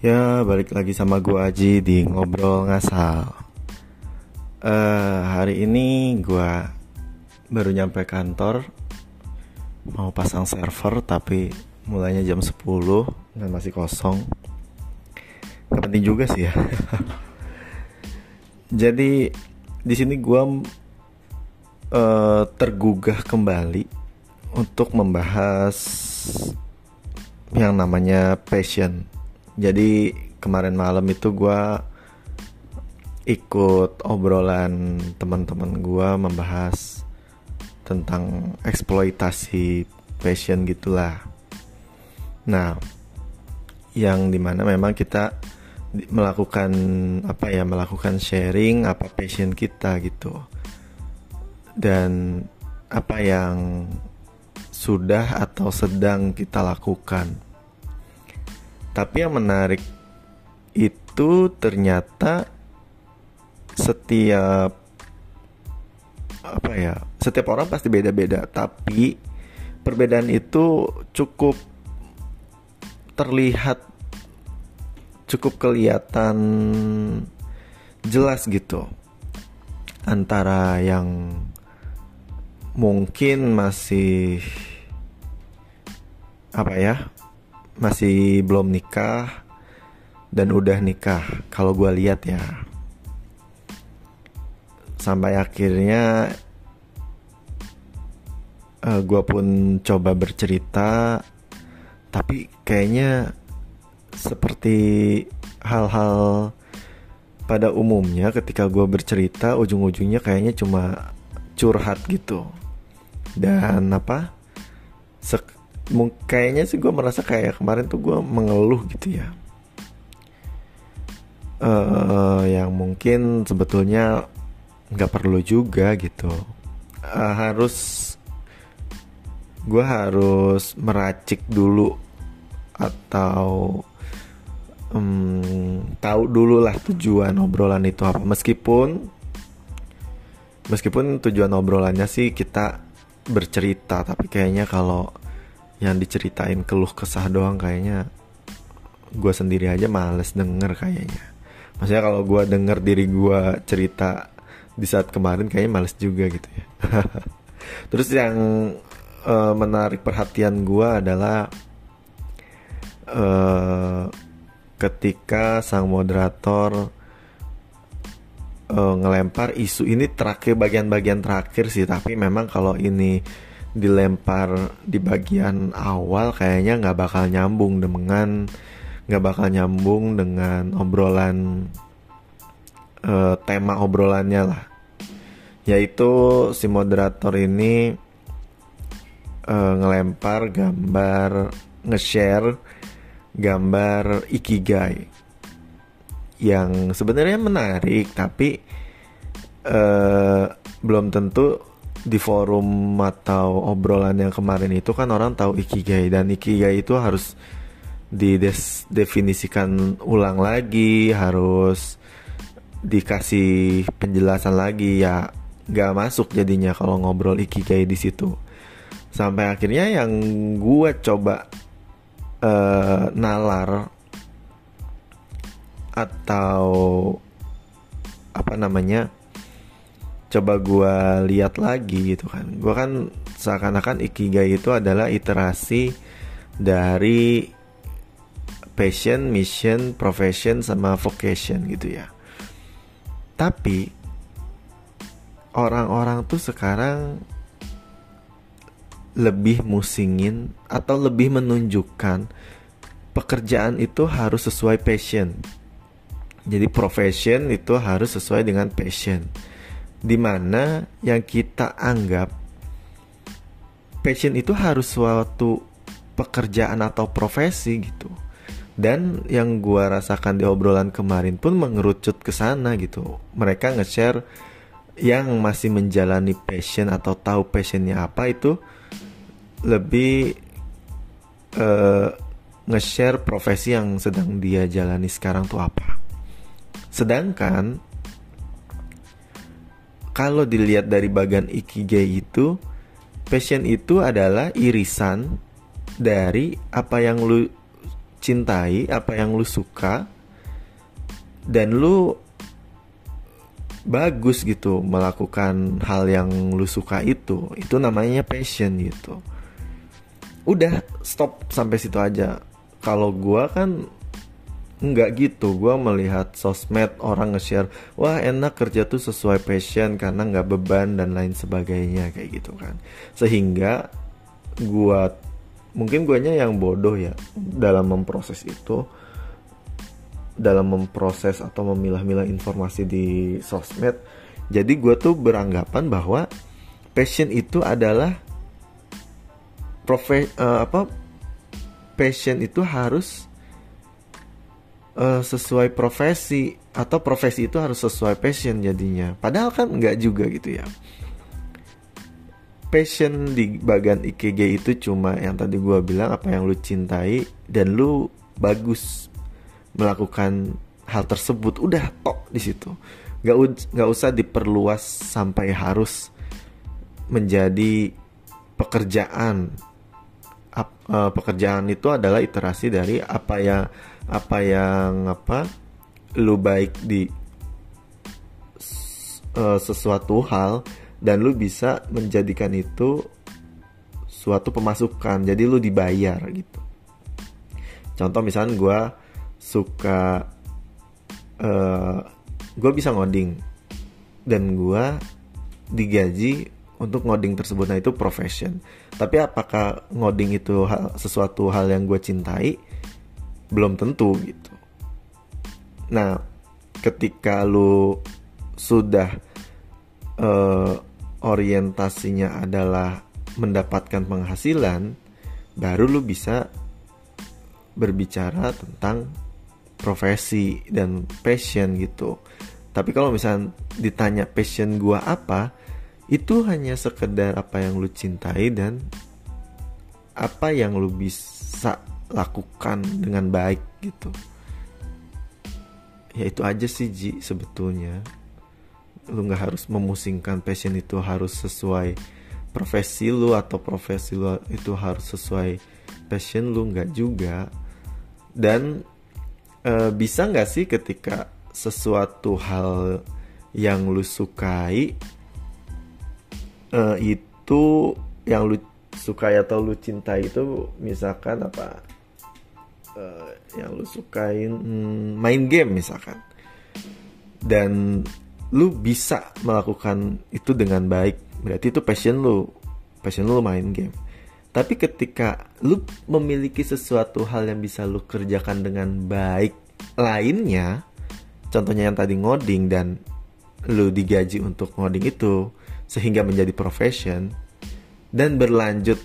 Ya, balik lagi sama gue Aji di Ngobrol Ngasal. Uh, Hari ini gue baru nyampe kantor Mau pasang server tapi mulainya jam 10 dan masih kosong. Gak penting juga sih ya. Jadi di sini gue uh, tergugah kembali untuk membahas yang namanya passion jadi kemarin malam itu gue ikut obrolan teman-teman gue membahas tentang eksploitasi passion gitulah. Nah, yang di mana memang kita melakukan apa ya melakukan sharing apa passion kita gitu dan apa yang sudah atau sedang kita lakukan tapi yang menarik itu ternyata setiap apa ya setiap orang pasti beda-beda. Tapi perbedaan itu cukup terlihat cukup kelihatan jelas gitu antara yang mungkin masih apa ya masih belum nikah dan udah nikah. Kalau gue lihat ya sampai akhirnya uh, eh, gue pun coba bercerita tapi kayaknya seperti hal-hal pada umumnya ketika gue bercerita ujung-ujungnya kayaknya cuma curhat gitu. Dan apa sek kayaknya sih gue merasa kayak kemarin tuh gue mengeluh gitu ya. Uh, yang mungkin sebetulnya nggak perlu juga gitu. Uh, harus gue harus meracik dulu atau um, tahu dulu lah tujuan obrolan itu apa. Meskipun meskipun tujuan obrolannya sih kita bercerita tapi kayaknya kalau yang diceritain keluh kesah doang kayaknya. Gue sendiri aja males denger kayaknya. Maksudnya kalau gue denger diri gue cerita di saat kemarin kayaknya males juga gitu ya. Terus yang uh, menarik perhatian gue adalah uh, ketika sang moderator uh, ngelempar isu ini terakhir bagian-bagian terakhir sih. Tapi memang kalau ini dilempar di bagian awal kayaknya nggak bakal nyambung dengan nggak bakal nyambung dengan obrolan uh, tema obrolannya lah. Yaitu si moderator ini uh, ngelempar gambar nge-share gambar ikigai. Yang sebenarnya menarik tapi uh, belum tentu di forum atau obrolan yang kemarin itu kan orang tahu ikigai dan ikigai itu harus didefinisikan ulang lagi harus dikasih penjelasan lagi ya gak masuk jadinya kalau ngobrol ikigai di situ. Sampai akhirnya yang gue coba uh, nalar atau apa namanya coba gue lihat lagi gitu kan. Gue kan seakan-akan ikigai itu adalah iterasi dari passion, mission, profession sama vocation gitu ya. Tapi orang-orang tuh sekarang lebih musingin atau lebih menunjukkan pekerjaan itu harus sesuai passion. Jadi profession itu harus sesuai dengan passion di mana yang kita anggap passion itu harus suatu pekerjaan atau profesi gitu. Dan yang gua rasakan di obrolan kemarin pun mengerucut ke sana gitu. Mereka nge-share yang masih menjalani passion atau tahu passionnya apa itu lebih uh, nge-share profesi yang sedang dia jalani sekarang tuh apa. Sedangkan kalau dilihat dari bagian ikigai itu passion itu adalah irisan dari apa yang lu cintai apa yang lu suka dan lu bagus gitu melakukan hal yang lu suka itu. Itu namanya passion gitu. Udah stop sampai situ aja. Kalau gua kan nggak gitu gua melihat sosmed orang nge-share wah enak kerja tuh sesuai passion karena nggak beban dan lain sebagainya kayak gitu kan. Sehingga gua mungkin guanya yang bodoh ya dalam memproses itu dalam memproses atau memilah-milah informasi di sosmed jadi gue tuh beranggapan bahwa passion itu adalah profe uh, apa passion itu harus uh, sesuai profesi atau profesi itu harus sesuai passion jadinya. Padahal kan nggak juga gitu ya. Passion di bagian IKG itu cuma yang tadi gue bilang apa yang lu cintai dan lu bagus melakukan hal tersebut. Udah tok di situ. Nggak nggak usah diperluas sampai harus menjadi pekerjaan. Uh, pekerjaan itu adalah iterasi dari apa yang apa yang apa lu baik di uh, sesuatu hal dan lu bisa menjadikan itu suatu pemasukan. Jadi lu dibayar gitu. Contoh misalnya gue suka uh, eh, gue bisa ngoding dan gue digaji untuk ngoding tersebut. Nah itu profession. Tapi apakah ngoding itu hal, sesuatu hal yang gue cintai belum tentu gitu. Nah ketika lu sudah uh, orientasinya adalah mendapatkan penghasilan baru lu bisa berbicara tentang profesi dan passion gitu. Tapi kalau misalnya ditanya passion gua apa itu hanya sekedar apa yang lu cintai dan apa yang lu bisa lakukan dengan baik gitu. Ya itu aja sih Ji sebetulnya. Lu nggak harus memusingkan passion itu harus sesuai profesi lu atau profesi lu itu harus sesuai passion lu nggak juga. Dan uh, bisa nggak sih ketika sesuatu hal yang lu sukai uh, itu yang lu sukai atau lu cintai itu misalkan apa uh, yang lu sukain hmm, main game misalkan. Dan lu bisa melakukan itu dengan baik. Berarti itu passion lu. Passion lu main game. Tapi ketika lu memiliki sesuatu hal yang bisa lu kerjakan dengan baik lainnya, contohnya yang tadi ngoding dan lu digaji untuk ngoding itu sehingga menjadi profession dan berlanjut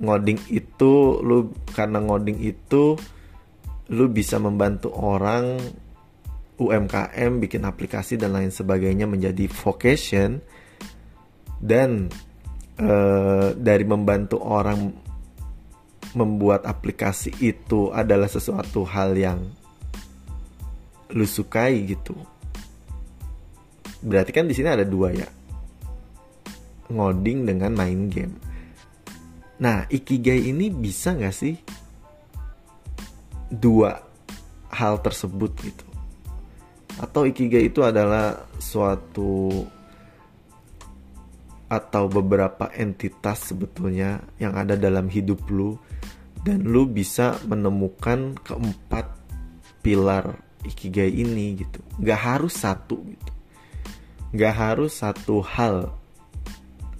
ngoding itu lu karena ngoding itu lu bisa membantu orang UMKM bikin aplikasi dan lain sebagainya menjadi vocation dan uh, dari membantu orang membuat aplikasi itu adalah sesuatu hal yang lu sukai gitu. Berarti kan di sini ada dua ya. Ngoding dengan main game. Nah, ikigai ini bisa nggak sih dua hal tersebut gitu? Atau ikigai itu adalah suatu atau beberapa entitas sebetulnya yang ada dalam hidup lu dan lu bisa menemukan keempat pilar ikigai ini gitu nggak harus satu gitu nggak harus satu hal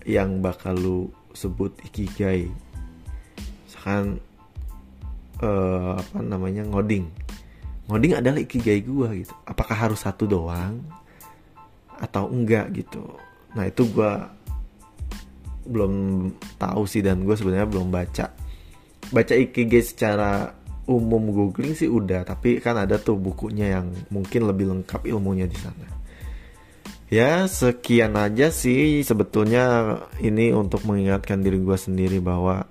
yang bakal lu sebut ikigai. Misalkan uh, apa namanya ngoding. Ngoding adalah ikigai gua gitu. Apakah harus satu doang atau enggak gitu. Nah itu gua belum tahu sih dan gue sebenarnya belum baca. Baca ikigai secara umum googling sih udah tapi kan ada tuh bukunya yang mungkin lebih lengkap ilmunya di sana ya sekian aja sih sebetulnya ini untuk mengingatkan diri gue sendiri bahwa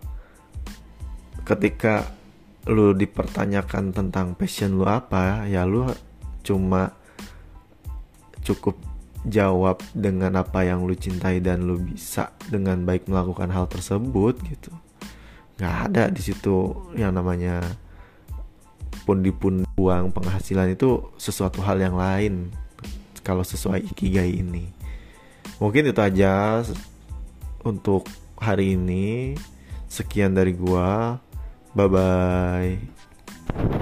ketika lu dipertanyakan tentang passion lu apa ya lu cuma cukup jawab dengan apa yang lu cintai dan lu bisa dengan baik melakukan hal tersebut gitu. Nggak ada di situ yang namanya pundi-pundi uang penghasilan itu sesuatu hal yang lain kalau sesuai ikigai ini. Mungkin itu aja untuk hari ini. Sekian dari gua. Bye bye